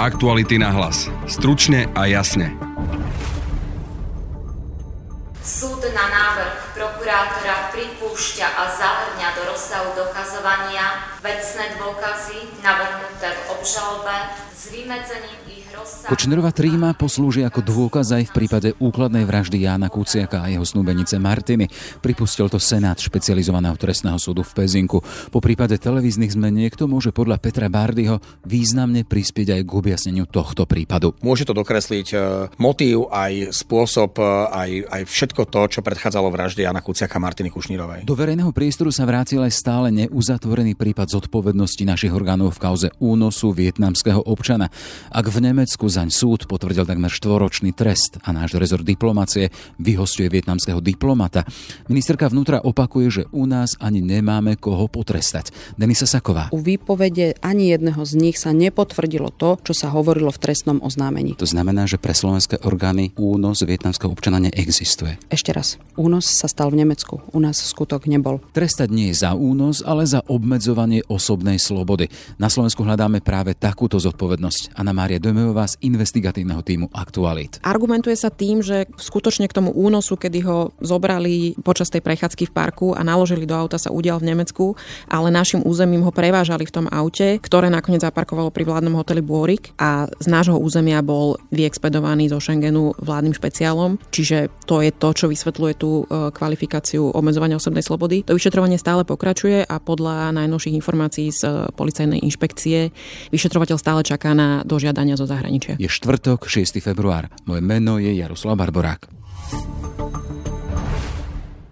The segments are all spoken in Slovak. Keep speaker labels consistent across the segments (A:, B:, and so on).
A: Aktuality na hlas. Stručne a jasne.
B: Súd na návrh prokurátora pripúšťa a zahrňa do rozsahu dokazovania vecné dôkazy navrhnuté v obžalobe s vymedzením ich
C: Kočnerová tríma poslúži ako dôkaz aj v prípade úkladnej vraždy Jána Kuciaka a jeho snúbenice Martiny. Pripustil to Senát špecializovaného trestného súdu v Pezinku. Po prípade televíznych zmeniek to môže podľa Petra Bardyho významne prispieť aj k objasneniu tohto prípadu.
D: Môže to dokresliť e, motív, aj spôsob, e, aj, aj všetko to, čo predchádzalo vražde Jana Kuciaka a Martiny Kušnírovej.
C: Do verejného priestoru sa vrátil aj stále neuzatvorený prípad zodpovednosti našich orgánov v kauze únosu vietnamského občana. Ak v Nemecku Nemecku zaň súd potvrdil takmer štvoročný trest a náš rezort diplomacie vyhostuje vietnamského diplomata. Ministerka vnútra opakuje, že u nás ani nemáme koho potrestať. Denisa Saková.
E: U výpovede ani jedného z nich sa nepotvrdilo to, čo sa hovorilo v trestnom oznámení.
C: To znamená, že pre slovenské orgány únos vietnamského občana neexistuje.
E: Ešte raz. Únos sa stal v Nemecku. U nás skutok nebol.
C: Trestať nie za únos, ale za obmedzovanie osobnej slobody. Na Slovensku hľadáme práve takúto zodpovednosť. Anna Mária Dojmová z investigatívneho týmu Aktualit.
E: Argumentuje sa tým, že skutočne k tomu únosu, kedy ho zobrali počas tej prechádzky v parku a naložili do auta sa udial v Nemecku, ale našim územím ho prevážali v tom aute, ktoré nakoniec zaparkovalo pri vládnom hoteli Bôrik a z nášho územia bol vyexpedovaný zo Schengenu vládnym špeciálom, čiže to je to, čo vysvetľuje tú e, kvalifikáciu obmedzovania osobnej slobody. To vyšetrovanie stále pokračuje a podľa najnovších informácií z e, policajnej inšpekcie vyšetrovateľ stále čaká na dožiadania zo zahraničia zahraničia.
C: Je štvrtok, 6. február. Moje meno je Jaroslav Barborák.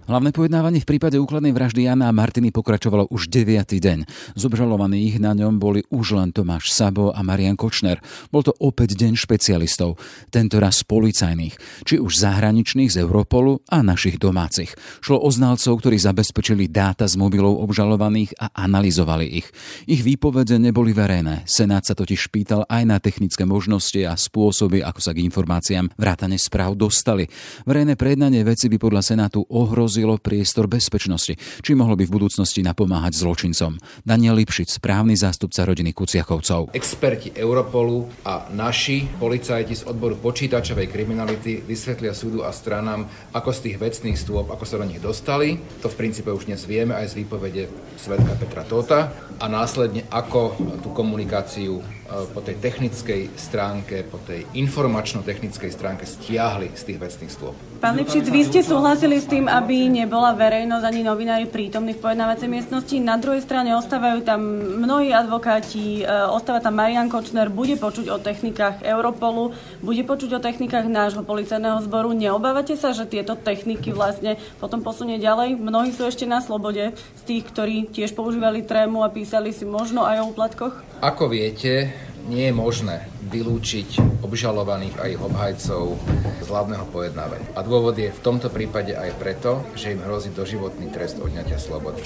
C: Hlavné pojednávanie v prípade úkladnej vraždy Jana a Martiny pokračovalo už 9. deň. Z obžalovaných na ňom boli už len Tomáš Sabo a Marian Kočner. Bol to opäť deň špecialistov, tento raz policajných, či už zahraničných z Europolu a našich domácich. Šlo o znalcov, ktorí zabezpečili dáta z mobilov obžalovaných a analyzovali ich. Ich výpovede neboli verejné. Senát sa totiž pýtal aj na technické možnosti a spôsoby, ako sa k informáciám vrátane správ dostali. Verejné prejednanie veci by podľa Senátu ohrozilo ohrozilo priestor bezpečnosti, či mohlo by v budúcnosti napomáhať zločincom. Daniel Lipšic, správny zástupca rodiny Kuciakovcov.
F: Experti Europolu a naši policajti z odboru počítačovej kriminality vysvetlia súdu a stranám, ako z tých vecných stôp, ako sa do nich dostali. To v princípe už dnes vieme aj z výpovede svetka Petra Tota a následne ako tú komunikáciu po tej technickej stránke, po tej informačno-technickej stránke stiahli z tých vecných stôp.
G: Pán Lipšic, vy ste súhlasili s tým, aby nebola verejnosť ani novinári prítomní v pojednávacej miestnosti. Na druhej strane ostávajú tam mnohí advokáti, e, ostáva tam Marian Kočner, bude počuť o technikách Europolu, bude počuť o technikách nášho policajného zboru. Neobávate sa, že tieto techniky vlastne potom posunie ďalej? Mnohí sú ešte na slobode z tých, ktorí tiež používali trému a písali si možno aj o úplatkoch?
F: Ako viete, nie je možné vylúčiť obžalovaných a ich obhajcov z hlavného pojednávania. A dôvod je v tomto prípade aj preto, že im hrozí doživotný trest odňatia slobody.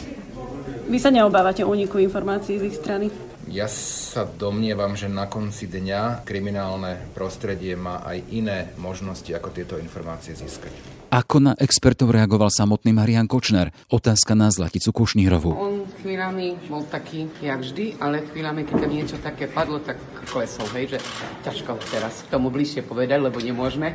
G: Vy sa neobávate úniku informácií z ich strany?
F: Ja sa domnievam, že na konci dňa kriminálne prostredie má aj iné možnosti, ako tieto informácie získať.
C: Ako na expertov reagoval samotný Marian Kočner? Otázka na Zlaticu Kušnírovu.
H: On chvíľami bol taký, jak vždy, ale chvíľami, keď tam niečo také padlo, tak klesol, hej, že ťažko teraz k tomu bližšie povedať, lebo nemôžeme.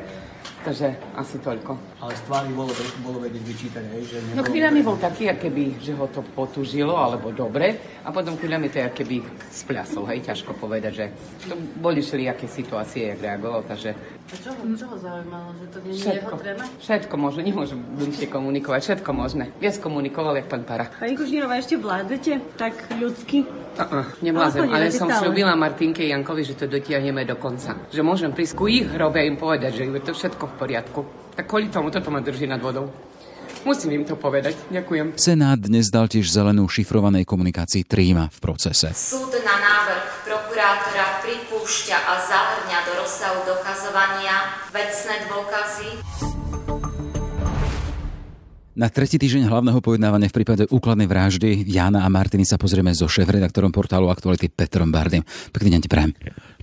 H: Takže asi toľko.
I: Ale z tvári bolo, bolo vedieť vyčítať, hej? Že
H: nebolo... No chvíľami bol taký, keby, že ho to potúžilo, alebo dobre, a potom chvíľami to keby spľasol, hej, ťažko povedať, že to boli všelijaké situácie, jak reagoval, takže...
G: A čo, čo ho zaujímalo, že to nie je
H: všetko, jeho tréma? Všetko možno, nemôžem bližšie komunikovať, všetko možné. Viac komunikoval, jak pán Para.
G: Pani Kužnírová, ešte vládzete tak ľudsky?
H: Uh-uh, nemlázem, ale som slúbila Martinke Jankovi, že to dotiahneme do konca. Že môžem prísť ku ich hrobe im povedať, že je to všetko v poriadku. Tak kvôli tomu toto ma drží nad vodou. Musím im to povedať. Ďakujem.
C: Senát dnes dal tiež zelenú šifrovanej komunikácii Tríma v procese.
B: Súd na návrh prokurátora pripúšťa a zahrňa do rozsahu dokazovania vecné dôkazy
C: na tretí týždeň hlavného pojednávania v prípade úkladnej vraždy Jana a Martiny sa pozrieme so šéf-redaktorom portálu Aktuality Petrom Bardym. Pekný deň ti prajem.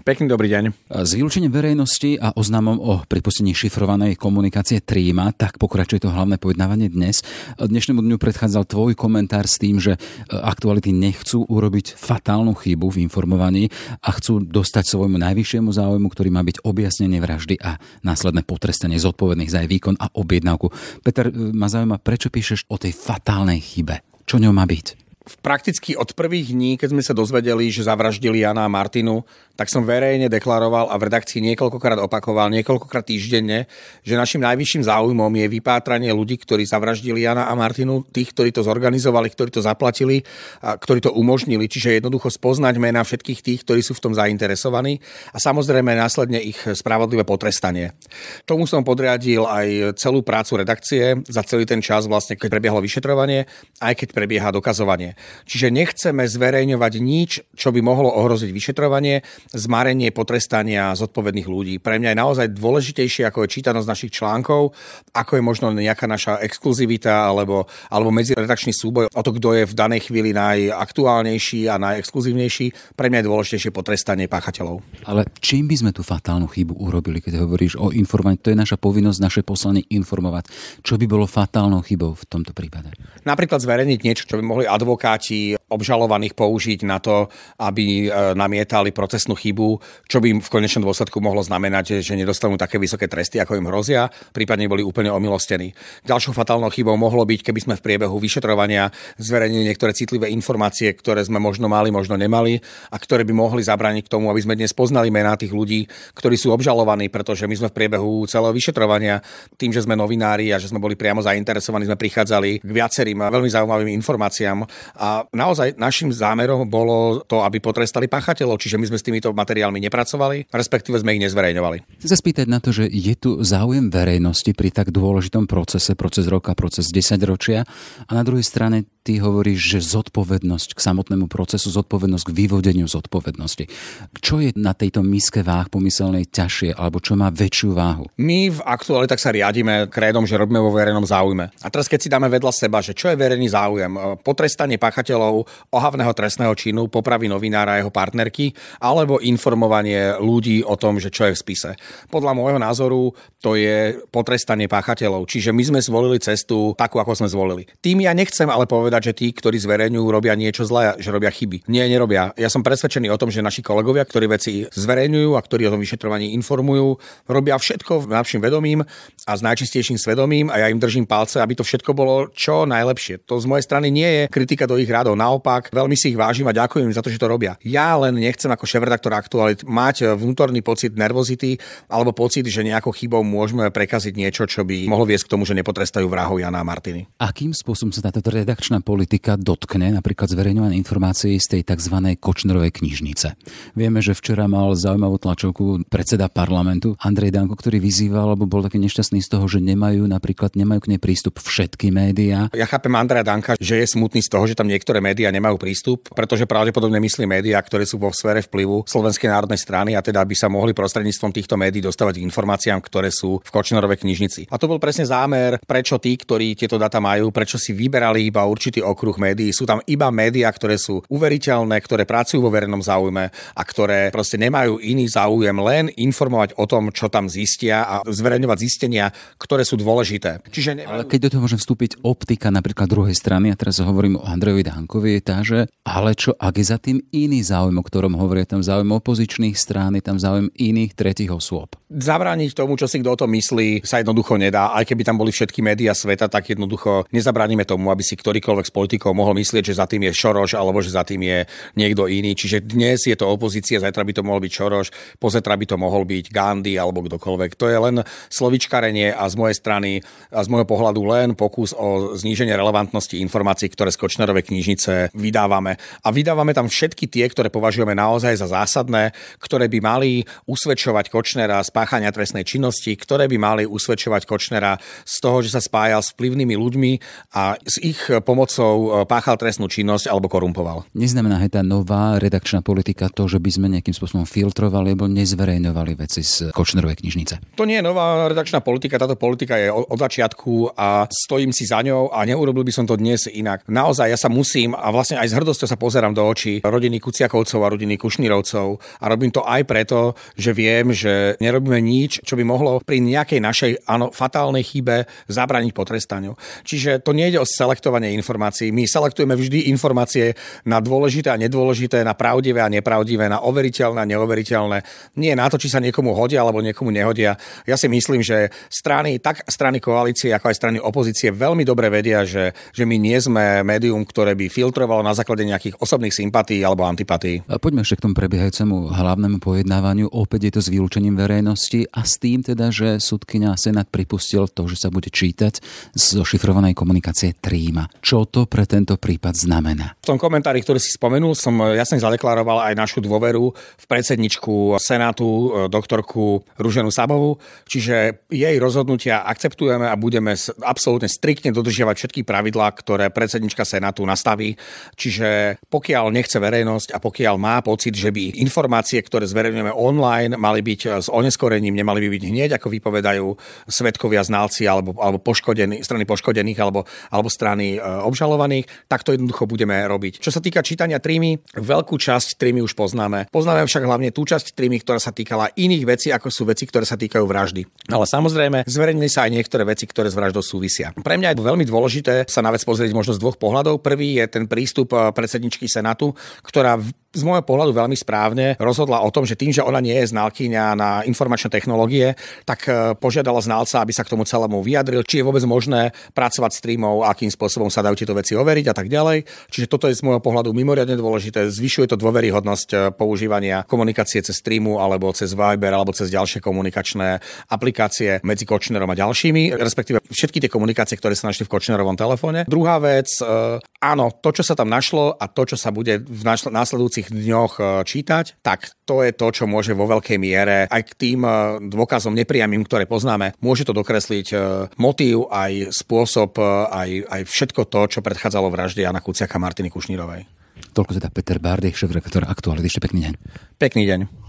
D: Pekný dobrý deň.
C: S vylúčením verejnosti a oznámom o pripustení šifrovanej komunikácie Tríma, tak pokračuje to hlavné pojednávanie dnes. Dnešnému dňu predchádzal tvoj komentár s tým, že aktuality nechcú urobiť fatálnu chybu v informovaní a chcú dostať svojmu najvyššiemu záujmu, ktorý má byť objasnenie vraždy a následné potrestanie zodpovedných za jej výkon a objednávku. Peter, ma zaujíma, prečo píšeš o tej fatálnej chybe? Čo ňou má byť?
D: prakticky od prvých dní, keď sme sa dozvedeli, že zavraždili Jana a Martinu, tak som verejne deklaroval a v redakcii niekoľkokrát opakoval, niekoľkokrát týždenne, že našim najvyšším záujmom je vypátranie ľudí, ktorí zavraždili Jana a Martinu, tých, ktorí to zorganizovali, ktorí to zaplatili, a ktorí to umožnili. Čiže jednoducho spoznať mena všetkých tých, ktorí sú v tom zainteresovaní a samozrejme následne ich spravodlivé potrestanie. Tomu som podriadil aj celú prácu redakcie za celý ten čas, vlastne keď prebiehalo vyšetrovanie, aj keď prebieha dokazovanie. Čiže nechceme zverejňovať nič, čo by mohlo ohroziť vyšetrovanie, zmarenie potrestania zodpovedných ľudí. Pre mňa je naozaj dôležitejšie, ako je čítanosť našich článkov, ako je možno nejaká naša exkluzivita alebo, alebo medziredakčný súboj o to, kto je v danej chvíli najaktuálnejší a najexkluzívnejší. Pre mňa je dôležitejšie potrestanie páchateľov.
C: Ale čím by sme tú fatálnu chybu urobili, keď hovoríš o informovaní? To je naša povinnosť, naše poslanie informovať. Čo by bolo fatálnou chybou v tomto prípade?
D: Napríklad zverejniť niečo, čo by mohli advokáti obžalovaných použiť na to, aby e, namietali procesnú chybu, čo by im v konečnom dôsledku mohlo znamenať, že nedostanú také vysoké tresty, ako im hrozia, prípadne boli úplne omilostení. Ďalšou fatálnou chybou mohlo byť, keby sme v priebehu vyšetrovania zverejnili niektoré citlivé informácie, ktoré sme možno mali, možno nemali a ktoré by mohli zabrániť k tomu, aby sme dnes poznali mená tých ľudí, ktorí sú obžalovaní, pretože my sme v priebehu celého vyšetrovania, tým, že sme novinári a že sme boli priamo zainteresovaní, sme prichádzali k viacerým veľmi zaujímavým informáciám a naozaj našim zámerom bolo to, aby potrestali páchateľov, čiže my sme s týmito materiálmi nepracovali, respektíve sme ich nezverejňovali.
C: Chcem sa spýtať na to, že je tu záujem verejnosti pri tak dôležitom procese, proces roka, proces 10 ročia a na druhej strane ty hovoríš, že zodpovednosť k samotnému procesu, zodpovednosť k vyvodeniu zodpovednosti. Čo je na tejto miske váh pomyselnej ťažšie, alebo čo má väčšiu váhu?
D: My v aktuálne tak sa riadíme krédom, že robíme vo verejnom záujme. A teraz keď si dáme vedľa seba, že čo je verejný záujem, potrestanie páchateľov ohavného trestného činu, popravy novinára a jeho partnerky, alebo informovanie ľudí o tom, že čo je v spise. Podľa môjho názoru to je potrestanie páchateľov. Čiže my sme zvolili cestu takú, ako sme zvolili. Tým ja nechcem ale povedať, že tí, ktorí zverejňujú, robia niečo zlé, že robia chyby. Nie, nerobia. Ja som presvedčený o tom, že naši kolegovia, ktorí veci zverejňujú a ktorí o tom vyšetrovaní informujú, robia všetko najlepším vedomím a s najčistejším svedomím a ja im držím palce, aby to všetko bolo čo najlepšie. To z mojej strany nie je kritika do ich radov, naopak veľmi si ich vážim a ďakujem za to, že to robia. Ja len nechcem ako šéf-redaktor aktualit mať vnútorný pocit nervozity alebo pocit, že nejakou chybou môžeme prekaziť niečo, čo by mohlo viesť k tomu, že nepotrestajú vrahov Jana a Martiny.
C: Akým spôsobom sa táto redakčná politika dotkne napríklad zverejňovanie informácií z tej tzv. Kočnerovej knižnice. Vieme, že včera mal zaujímavú tlačovku predseda parlamentu Andrej Danko, ktorý vyzýval, alebo bol taký nešťastný z toho, že nemajú napríklad nemajú k nej prístup všetky médiá.
D: Ja chápem Andreja Danka, že je smutný z toho, že tam niektoré médiá nemajú prístup, pretože pravdepodobne myslí médiá, ktoré sú vo sfére vplyvu Slovenskej národnej strany a teda by sa mohli prostredníctvom týchto médií dostávať k informáciám, ktoré sú v Kočnerovej knižnici. A to bol presne zámer, prečo tí, ktorí tieto data majú, prečo si vyberali iba určitý okruh médií. Sú tam iba médiá, ktoré sú uveriteľné, ktoré pracujú vo verejnom záujme a ktoré proste nemajú iný záujem len informovať o tom, čo tam zistia a zverejňovať zistenia, ktoré sú dôležité.
C: Čiže nemajú... Ale keď do toho môžem vstúpiť optika napríklad druhej strany, a teraz hovorím o Andrejovi Dankovi, je tá, že ale čo, ak je za tým iný záujem, o ktorom hovorí, tam záujem opozičných strán, je tam záujem iných tretich osôb.
D: Zabrániť tomu, čo si kto o tom myslí, sa jednoducho nedá. Aj keby tam boli všetky médiá sveta, tak jednoducho nezabránime tomu, aby si ktorýkoľvek z politikov mohol myslieť, že za tým je Šoroš alebo že za tým je niekto iný. Čiže dnes je to opozícia, zajtra by to mohol byť Šoroš, pozetra by to mohol byť Gandhi alebo kdokoľvek. To je len slovičkarenie a z mojej strany a z môjho pohľadu len pokus o zníženie relevantnosti informácií, ktoré z Kočnerovej knižnice vydávame. A vydávame tam všetky tie, ktoré považujeme naozaj za zásadné, ktoré by mali usvedčovať Kočnera z páchania trestnej činnosti, ktoré by mali usvedčovať Kočnera z toho, že sa spájal s vplyvnými ľuďmi a s ich pomocou e, páchal trestnú činnosť alebo korumpoval.
C: Neznamená aj tá nová redakčná politika to, že by sme nejakým spôsobom filtrovali alebo nezverejňovali veci z Kočnerovej knižnice?
D: To nie je nová redakčná politika, táto politika je od začiatku a stojím si za ňou a neurobil by som to dnes inak. Naozaj ja sa musím a vlastne aj s hrdosťou sa pozerám do očí rodiny Kuciakovcov a rodiny Kušnírovcov a robím to aj preto, že viem, že nerobíme nič, čo by mohlo pri nejakej našej áno, fatálnej chybe zabrániť potrestaniu. Čiže to nie ide o selektovanie informácií. My selektujeme vždy informácie na dôležité a nedôležité, na pravdivé a nepravdivé, na overiteľné a neoveriteľné. Nie na to, či sa niekomu hodia alebo niekomu nehodia. Ja si myslím, že strany, tak strany koalície, ako aj strany opozície veľmi dobre vedia, že, že my nie sme médium, ktoré by filtrovalo na základe nejakých osobných sympatí alebo antipatí.
C: A poďme ešte k tomu prebiehajúcemu hlavnému pojednávaniu. Opäť je to s vylúčením verejnosti a s tým teda, že súdkynia Senát pripustil to, že sa bude čítať zo šifrovanej komunikácie Tríma. Čo to pre tento prípad znamená?
D: V tom komentári, ktorý si spomenul, som jasne zadeklaroval aj našu dôveru v predsedničku Senátu, doktorku Ruženu Sabovu, čiže jej rozhodnutia akceptujeme a budeme absolútne striktne dodržiavať všetky pravidlá, ktoré predsednička Senátu nastaví. Čiže pokiaľ nechce verejnosť a pokiaľ má pocit, že by informácie, ktoré zverejňujeme online, mali byť s oneskorením, nemali by byť hneď, ako vypovedajú svetkovia, znalci alebo, alebo poškodení, strany poškodených alebo, alebo strany e, obžalovaných, tak to jednoducho budeme robiť. Čo sa týka čítania trímy, veľkú časť trímy už poznáme. Poznáme však hlavne tú časť trímy, ktorá sa týkala iných vecí, ako sú veci, ktoré sa týkajú vraždy. Ale samozrejme, zverejnili sa aj niektoré veci, ktoré s vraždou súvisia. Pre mňa je veľmi dôležité sa na vec pozrieť možno z dvoch pohľadov. Prvý je ten prístup e, predsedničky Senátu, ktorá z môjho pohľadu veľmi správne rozhodla o tom, že tým, že ona nie je znalkyňa na informačné technológie, tak e, požiadala znalca, aby sa k tomu celému vyjadril, či je vôbec možné pracovať s streamov, akým spôsobom sa dajú tieto veci overiť a tak ďalej. Čiže toto je z môjho pohľadu mimoriadne dôležité. Zvyšuje to dôveryhodnosť e, používania komunikácie cez streamu alebo cez Viber alebo cez ďalšie komunikačné aplikácie medzi Kočnerom a ďalšími, respektíve všetky tie komunikácie, ktoré sa našli v Kočnerovom telefóne. Druhá vec, e, áno, to, čo sa tam našlo a to, čo sa bude v následujúcich dňoch e, čítať, tak to je to, čo môže vo veľkej miere aj k tým e, dôkazom nepriamým, ktoré poznáme, môže to dokresliť e, motív, aj spôsob, aj, aj všetko to, čo predchádzalo vražde Jana Kuciaka a Martiny Kušnírovej.
C: Toľko teda Peter Bárdy, šéf-redaktor Aktuality. Ešte pekný deň.
D: Pekný deň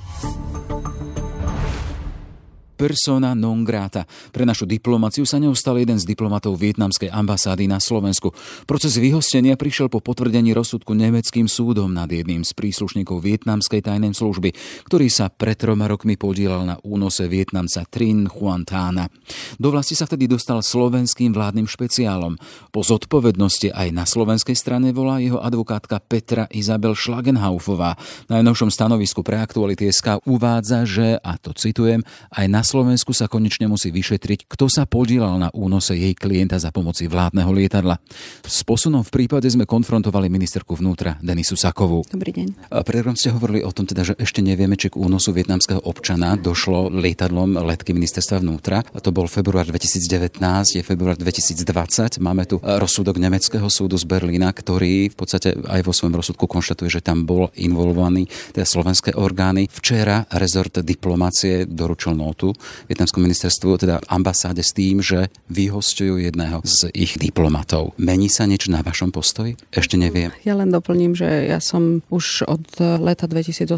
C: persona non grata. Pre našu diplomáciu sa neustal jeden z diplomatov vietnamskej ambasády na Slovensku. Proces vyhostenia prišiel po potvrdení rozsudku nemeckým súdom nad jedným z príslušníkov vietnamskej tajnej služby, ktorý sa pred troma rokmi podielal na únose vietnamca Trin Huan Thana. Do vlasti sa vtedy dostal slovenským vládnym špeciálom. Po zodpovednosti aj na slovenskej strane volá jeho advokátka Petra Izabel Schlagenhaufová. Na najnovšom stanovisku pre aktuality SK uvádza, že, a to citujem, aj na Slovensku sa konečne musí vyšetriť, kto sa podielal na únose jej klienta za pomoci vládneho lietadla. S posunom v prípade sme konfrontovali ministerku vnútra Denisu Sakovú.
J: Dobrý deň.
C: Predrom ste hovorili o tom, teda, že ešte nevieme, či k únosu vietnamského občana došlo lietadlom letky ministerstva vnútra. To bol február 2019, je február 2020. Máme tu rozsudok nemeckého súdu z Berlína, ktorý v podstate aj vo svojom rozsudku konštatuje, že tam bol involvovaný teda slovenské orgány. Včera rezort diplomácie doručil notu vietnamskom ministerstvu, teda ambasáde s tým, že vyhostujú jedného z ich diplomatov. Mení sa niečo na vašom postoji? Ešte neviem.
J: Ja len doplním, že ja som už od leta 2018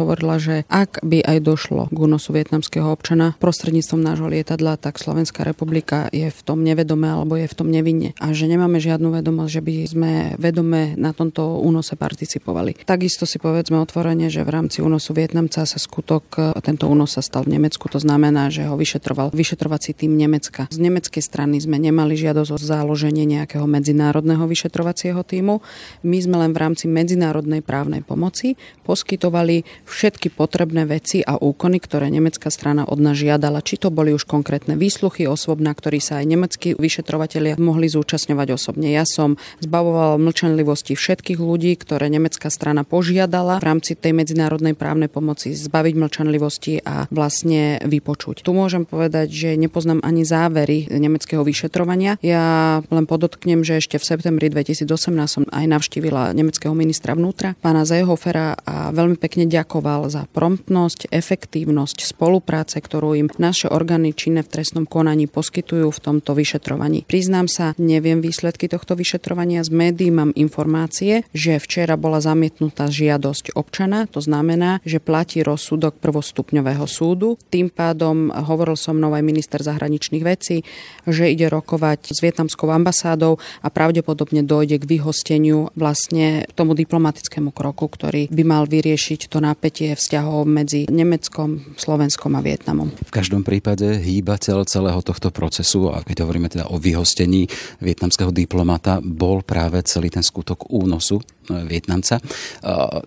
J: hovorila, že ak by aj došlo k únosu vietnamského občana prostredníctvom nášho lietadla, tak Slovenská republika je v tom nevedome alebo je v tom nevinne. A že nemáme žiadnu vedomosť, že by sme vedome na tomto únose participovali. Takisto si povedzme otvorene, že v rámci únosu Vietnamca sa skutok, tento únos sa stal v Nemecku, to znamená, znamená, že ho vyšetroval vyšetrovací tým Nemecka. Z nemeckej strany sme nemali žiadosť o záloženie nejakého medzinárodného vyšetrovacieho týmu. My sme len v rámci medzinárodnej právnej pomoci poskytovali všetky potrebné veci a úkony, ktoré nemecká strana od nás žiadala. Či to boli už konkrétne výsluchy osôb, na ktorých sa aj nemeckí vyšetrovatelia mohli zúčastňovať osobne. Ja som zbavovala mlčanlivosti všetkých ľudí, ktoré nemecká strana požiadala v rámci tej medzinárodnej právnej pomoci zbaviť mlčanlivosti a vlastne vypočuť vypočuť. Tu môžem povedať, že nepoznám ani závery nemeckého vyšetrovania. Ja len podotknem, že ešte v septembri 2018 som aj navštívila nemeckého ministra vnútra, pána Zehofera a veľmi pekne ďakoval za promptnosť, efektívnosť spolupráce, ktorú im naše orgány činné v trestnom konaní poskytujú v tomto vyšetrovaní. Priznám sa, neviem výsledky tohto vyšetrovania. Z médií mám informácie, že včera bola zamietnutá žiadosť občana, to znamená, že platí rozsudok prvostupňového súdu. Tým pádom ohľadom hovoril so mnou aj minister zahraničných vecí, že ide rokovať s vietnamskou ambasádou a pravdepodobne dojde k vyhosteniu vlastne tomu diplomatickému kroku, ktorý by mal vyriešiť to napätie vzťahov medzi Nemeckom, Slovenskom a Vietnamom.
C: V každom prípade hýbateľ celého tohto procesu, a keď hovoríme teda o vyhostení vietnamského diplomata, bol práve celý ten skutok únosu Vietnamca.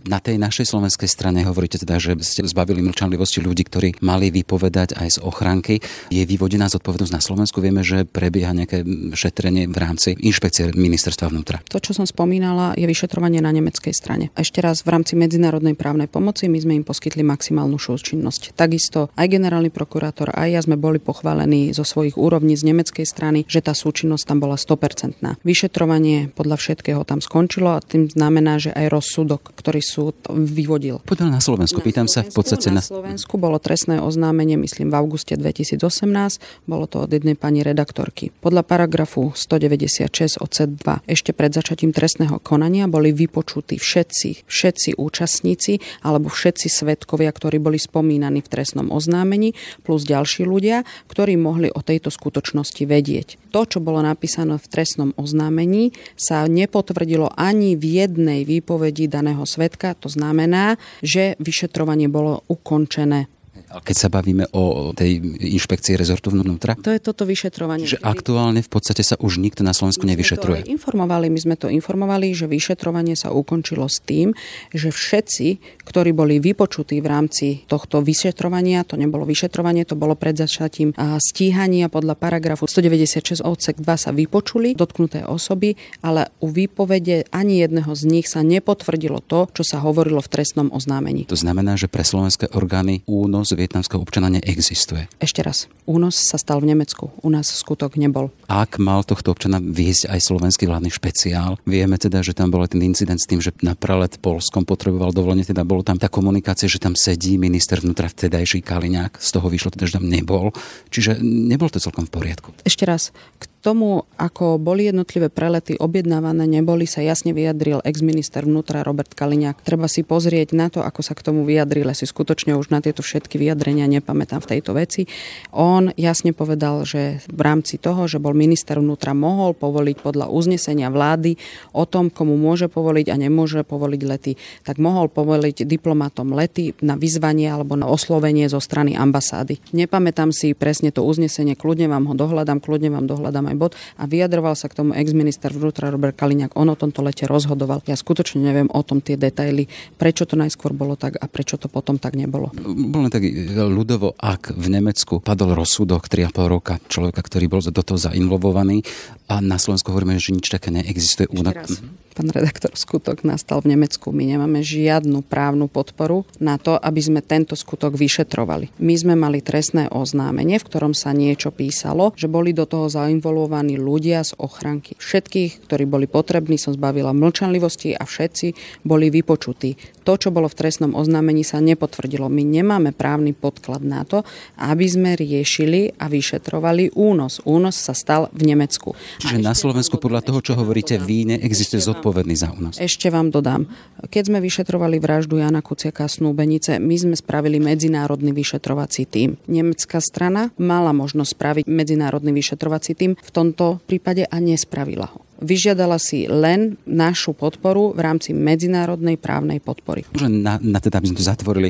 C: Na tej našej slovenskej strane hovoríte teda, že ste zbavili mlčanlivosti ľudí, ktorí mali vypovedať aj z ochranky. Je vyvodená zodpovednosť na Slovensku? Vieme, že prebieha nejaké šetrenie v rámci inšpekcie ministerstva vnútra.
J: To, čo som spomínala, je vyšetrovanie na nemeckej strane. Ešte raz, v rámci medzinárodnej právnej pomoci my sme im poskytli maximálnu súčinnosť. Takisto aj generálny prokurátor, aj ja sme boli pochválení zo svojich úrovní z nemeckej strany, že tá súčinnosť tam bola 100%. Vyšetrovanie podľa všetkého tam skončilo a tým znamená, že aj rozsudok, ktorý súd vyvodil.
C: Poďme na Slovensku. Pýtam
J: sa
C: v podstate
J: na... Na Slovensku bolo trestné oznámenie, myslím, v auguste 2018. Bolo to od jednej pani redaktorky. Podľa paragrafu 196 odsek 2 ešte pred začatím trestného konania boli vypočutí všetci, všetci účastníci alebo všetci svetkovia, ktorí boli spomínaní v trestnom oznámení, plus ďalší ľudia, ktorí mohli o tejto skutočnosti vedieť. To, čo bolo napísané v trestnom oznámení, sa nepotvrdilo ani v jednej výpovedi daného svetka. To znamená, že vyšetrovanie bolo ukončené
C: keď sa bavíme o tej inšpekcii rezortu vnútra?
J: To je toto vyšetrovanie.
C: Že aktuálne v podstate sa už nikto na Slovensku nevyšetruje.
J: My informovali, my sme to informovali, že vyšetrovanie sa ukončilo s tým, že všetci, ktorí boli vypočutí v rámci tohto vyšetrovania, to nebolo vyšetrovanie, to bolo pred začatím stíhania podľa paragrafu 196 odsek 2 sa vypočuli dotknuté osoby, ale u výpovede ani jedného z nich sa nepotvrdilo to, čo sa hovorilo v trestnom oznámení.
C: To znamená, že pre slovenské orgány únos vietnamského občana neexistuje.
J: Ešte raz, únos sa stal v Nemecku, u nás skutok nebol.
C: Ak mal tohto občana viesť aj slovenský vládny špeciál, vieme teda, že tam bol ten incident s tým, že na prelet Polskom potreboval dovolenie, teda bolo tam tá komunikácia, že tam sedí minister vnútra vtedajší Kaliňák, z toho vyšlo teda, že tam nebol. Čiže nebol to celkom v poriadku.
J: Ešte raz, k tomu, ako boli jednotlivé prelety objednávané, neboli, sa jasne vyjadril ex-minister vnútra Robert Kaliňák. Treba si pozrieť na to, ako sa k tomu vyjadril. Ja si skutočne už na tieto všetky vyjadrenia nepamätám v tejto veci. On jasne povedal, že v rámci toho, že bol minister vnútra mohol povoliť podľa uznesenia vlády o tom, komu môže povoliť a nemôže povoliť lety, tak mohol povoliť diplomatom lety na vyzvanie alebo na oslovenie zo strany ambasády. Nepamätám si presne to uznesenie, kľudne vám ho dohľadám, kľudne vám dohľadám aj bod a vyjadroval sa k tomu ex-minister vnútra Robert Kaliňák. On o tomto lete rozhodoval. Ja skutočne neviem o tom tie detaily, prečo to najskôr bolo tak a prečo to potom tak nebolo.
C: Bolo tak ľudovo, ak v Nemecku padol rozsudok 3,5 roka človeka, ktorý bol do toho zainvolvovaný a na Slovensku hovoríme, že nič také neexistuje.
J: Ešte raz. Pán redaktor, skutok nastal v Nemecku. My nemáme žiadnu právnu podporu na to, aby sme tento skutok vyšetrovali. My sme mali trestné oznámenie, v ktorom sa niečo písalo, že boli do toho zainvolovaní ľudia z ochranky. Všetkých, ktorí boli potrební, som zbavila mlčanlivosti a všetci boli vypočutí. To, čo bolo v trestnom oznámení, sa nepotvrdilo. My nemáme právny podklad na to, aby sme riešili a vyšetrovali únos. Únos sa stal v Nemecku.
C: Čiže na Slovensku podľa toho, čo hovoríte vy, neexistuje zodpovedný za únos.
J: Ešte vám dodám. Keď sme vyšetrovali vraždu Jana Kuciaka a Snúbenice, my sme spravili medzinárodný vyšetrovací tím. Nemecká strana mala možnosť spraviť medzinárodný vyšetrovací tím, v tomto prípade a nespravila ho vyžiadala si len našu podporu v rámci medzinárodnej právnej podpory.
C: Na, na teda, aby sme to zatvorili,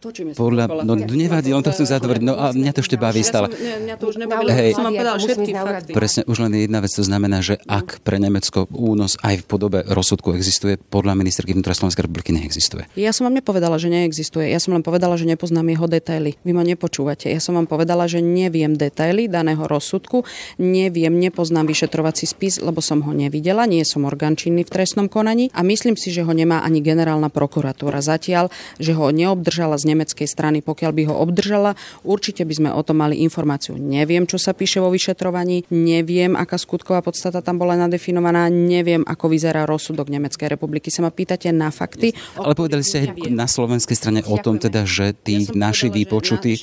J: Točíme
C: Podľa, no nevadí, on to chce zatvoriť, no a mňa to ešte baví stále.
J: Mňa to už nebaví, Hej, som vám povedala všetky fakty.
C: Presne, už len jedna vec, to znamená, že ak pre Nemecko únos aj v podobe rozsudku existuje, podľa ministerky vnútra Slovenskej republiky neexistuje.
J: Ja som vám nepovedala, že neexistuje. Ja som len povedala, že nepoznám jeho detaily. Vy ma nepočúvate. Ja som vám povedala, že neviem detaily daného rozsudku, neviem, nepoznám vyšetrovací spis, lebo som ho nevidela, nie som orgán činný v trestnom konaní a myslím si, že ho nemá ani generálna prokuratúra zatiaľ, že ho neobdržala z nemeckej strany. Pokiaľ by ho obdržala, určite by sme o tom mali informáciu. Neviem, čo sa píše vo vyšetrovaní, neviem, aká skutková podstata tam bola nadefinovaná, neviem, ako vyzerá rozsudok Nemeckej republiky. Sa ma pýtate na fakty.
C: Ale povedali ste aj na slovenskej strane o tom teda, že tí ja naši výpočutí...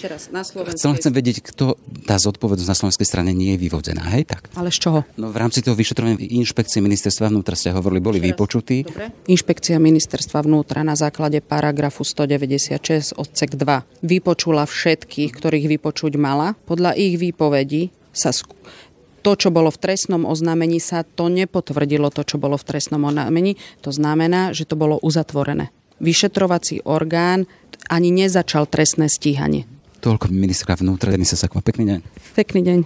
C: Chcem, chcem vedieť, kto tá zodpovednosť na slovenskej strane nie je vyvodená, hej? Tak.
J: Ale z čoho?
C: No v rámci toho vyšetrovania inšpekcie ministerstva vnútra ste hovorili, boli vypočutí.
J: Dobre. Inšpekcia ministerstva vnútra na základe paragrafu 196 odsek 2 vypočula všetkých, ktorých vypočuť mala. Podľa ich výpovedí sa sk- to, čo bolo v trestnom oznámení, sa to nepotvrdilo, to, čo bolo v trestnom oznámení. To znamená, že to bolo uzatvorené. Vyšetrovací orgán ani nezačal trestné stíhanie.
C: Toľko ministra vnútra, Denisa Sakva. Pekný deň.
J: Pekný deň.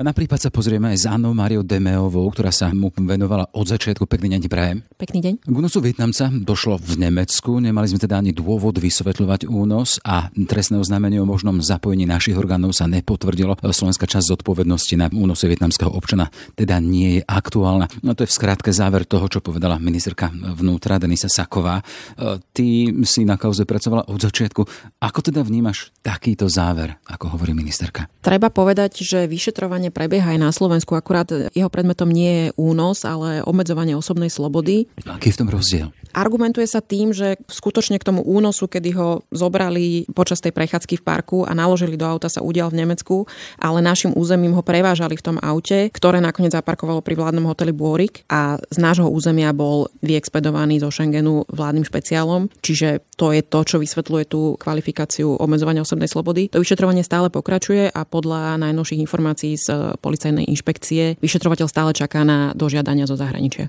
C: A na prípad sa pozrieme aj s Annou Mariou Demeovou, ktorá sa mu venovala od začiatku. Pekný deň, Prajem.
E: Pekný deň.
C: K únosu Vietnamca došlo v Nemecku. Nemali sme teda ani dôvod vysvetľovať únos a trestné oznámenie o možnom zapojení našich orgánov sa nepotvrdilo. Slovenská časť zodpovednosti na únose vietnamského občana teda nie je aktuálna. No to je v skratke záver toho, čo povedala ministerka vnútra Denisa Saková. E, ty si na kauze pracovala od začiatku. Ako teda vnímaš takýto záver, ako hovorí ministerka?
E: Treba povedať, že vyšetrovanie prebieha aj na Slovensku, akurát jeho predmetom nie je únos, ale obmedzovanie osobnej slobody.
C: Aký je v tom rozdiel?
E: Argumentuje sa tým, že skutočne k tomu únosu, kedy ho zobrali počas tej prechádzky v parku a naložili do auta sa udial v Nemecku, ale našim územím ho prevážali v tom aute, ktoré nakoniec zaparkovalo pri vládnom hoteli Bôrik a z nášho územia bol vyexpedovaný zo Schengenu vládnym špeciálom, čiže to je to, čo vysvetľuje tú kvalifikáciu obmedzovania osobnej slobody. To vyšetrovanie stále pokračuje a podľa najnovších informácií z policajnej inšpekcie vyšetrovateľ stále čaká na dožiadania zo zahraničia.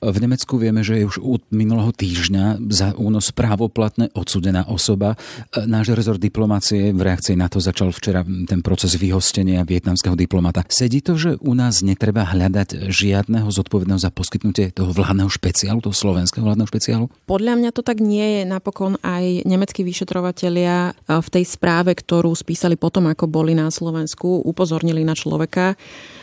C: V Nemecku vieme, že je už od minulého týždňa za únos právoplatne odsudená osoba. Náš rezort diplomácie v reakcii na to začal včera ten proces vyhostenia vietnamského diplomata. Sedí to, že u nás netreba hľadať žiadneho zodpovedného za poskytnutie toho vládneho špeciálu, toho slovenského vládneho špeciálu?
E: Podľa mňa to tak nie je. Napokon aj nemeckí vyšetrovatelia v tej správe, ktorú spísali potom, ako boli na Slovensku, upozornili na človeka,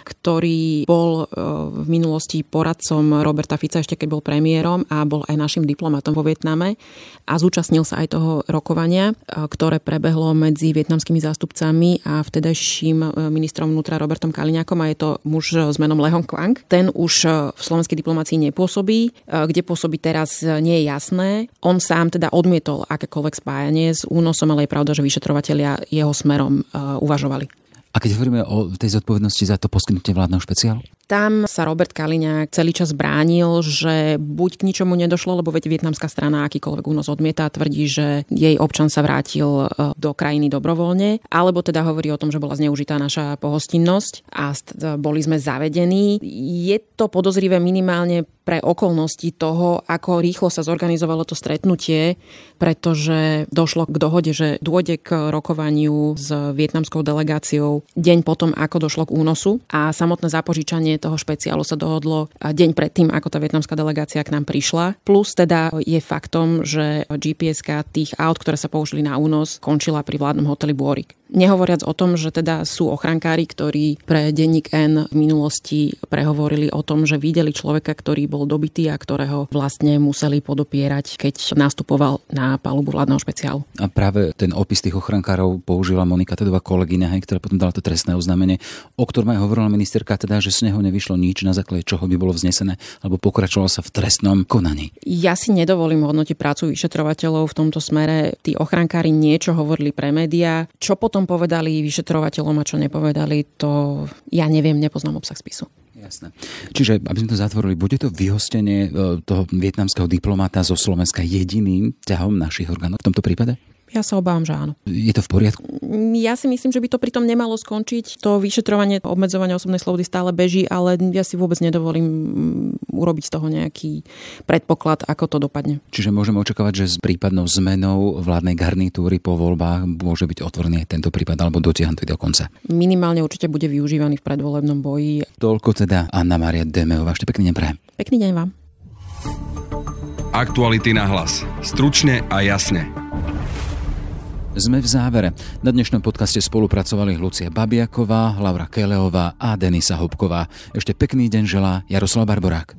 E: ktorý bol v minulosti poradcom Roberta Fica ešte keď bol premiérom a bol aj našim diplomatom vo Vietname a zúčastnil sa aj toho rokovania, ktoré prebehlo medzi vietnamskými zástupcami a vtedajším ministrom vnútra Robertom Kaliňakom a je to muž s menom Lehong Kwang. Ten už v slovenskej diplomácii nepôsobí, kde pôsobí teraz nie je jasné. On sám teda odmietol akékoľvek spájanie s únosom, ale je pravda, že vyšetrovateľia jeho smerom uvažovali.
C: A keď hovoríme o tej zodpovednosti za to poskytnutie vládneho špeciálu?
E: Tam sa Robert Kaliňák celý čas bránil, že buď k ničomu nedošlo, lebo veď vietnamská strana akýkoľvek únos odmieta, tvrdí, že jej občan sa vrátil e, do krajiny dobrovoľne, alebo teda hovorí o tom, že bola zneužitá naša pohostinnosť a boli sme zavedení. Je to podozrivé minimálne pre okolnosti toho, ako rýchlo sa zorganizovalo to stretnutie, pretože došlo k dohode, že dôjde k rokovaniu s vietnamskou delegáciou deň potom, ako došlo k únosu a samotné zapožičanie toho špeciálu sa dohodlo deň predtým, ako tá vietnamská delegácia k nám prišla. Plus teda je faktom, že gps tých aut, ktoré sa použili na únos, končila pri vládnom hoteli Bôrik. Nehovoriac o tom, že teda sú ochrankári, ktorí pre denník N v minulosti prehovorili o tom, že videli človeka, ktorý bol dobitý a ktorého vlastne museli podopierať, keď nastupoval na palubu vládneho špeciálu.
C: A práve ten opis tých ochrankárov použila Monika Tedová kolegyňa, ktorá potom dala to trestné oznámenie, o ktorom aj hovorila ministerka, teda, že z neho nevyšlo nič, na základe čoho by bolo vznesené, alebo pokračovalo sa v trestnom konaní.
E: Ja si nedovolím hodnotiť prácu vyšetrovateľov v tomto smere. Tí ochrankári niečo hovorili pre médiá. Čo potom povedali vyšetrovateľom a čo nepovedali, to ja neviem, nepoznám obsah spisu.
C: Jasné. Čiže, aby sme to zatvorili, bude to vyhostenie e, toho vietnamského diplomata zo Slovenska jediným ťahom našich orgánov v tomto prípade?
E: Ja sa obávam, že áno.
C: Je to v poriadku?
E: Ja si myslím, že by to pritom nemalo skončiť. To vyšetrovanie obmedzovania osobnej slobody stále beží, ale ja si vôbec nedovolím mm, urobiť z toho nejaký predpoklad, ako to dopadne.
C: Čiže môžeme očakávať, že s prípadnou zmenou vládnej garnitúry po voľbách môže byť otvorený tento prípad alebo dotiahnutý do konca.
E: Minimálne určite bude využívaný v predvolebnom boji.
C: Toľko teda Anna Maria Demeová. Ešte pekný deň prajem.
E: Pekný deň vám.
A: Aktuality na hlas. Stručne a jasne.
C: Sme v závere. Na dnešnom podcaste spolupracovali Lucia Babiaková, Laura Keleová a Denisa Hopková. Ešte pekný deň želá Jaroslav Barborák.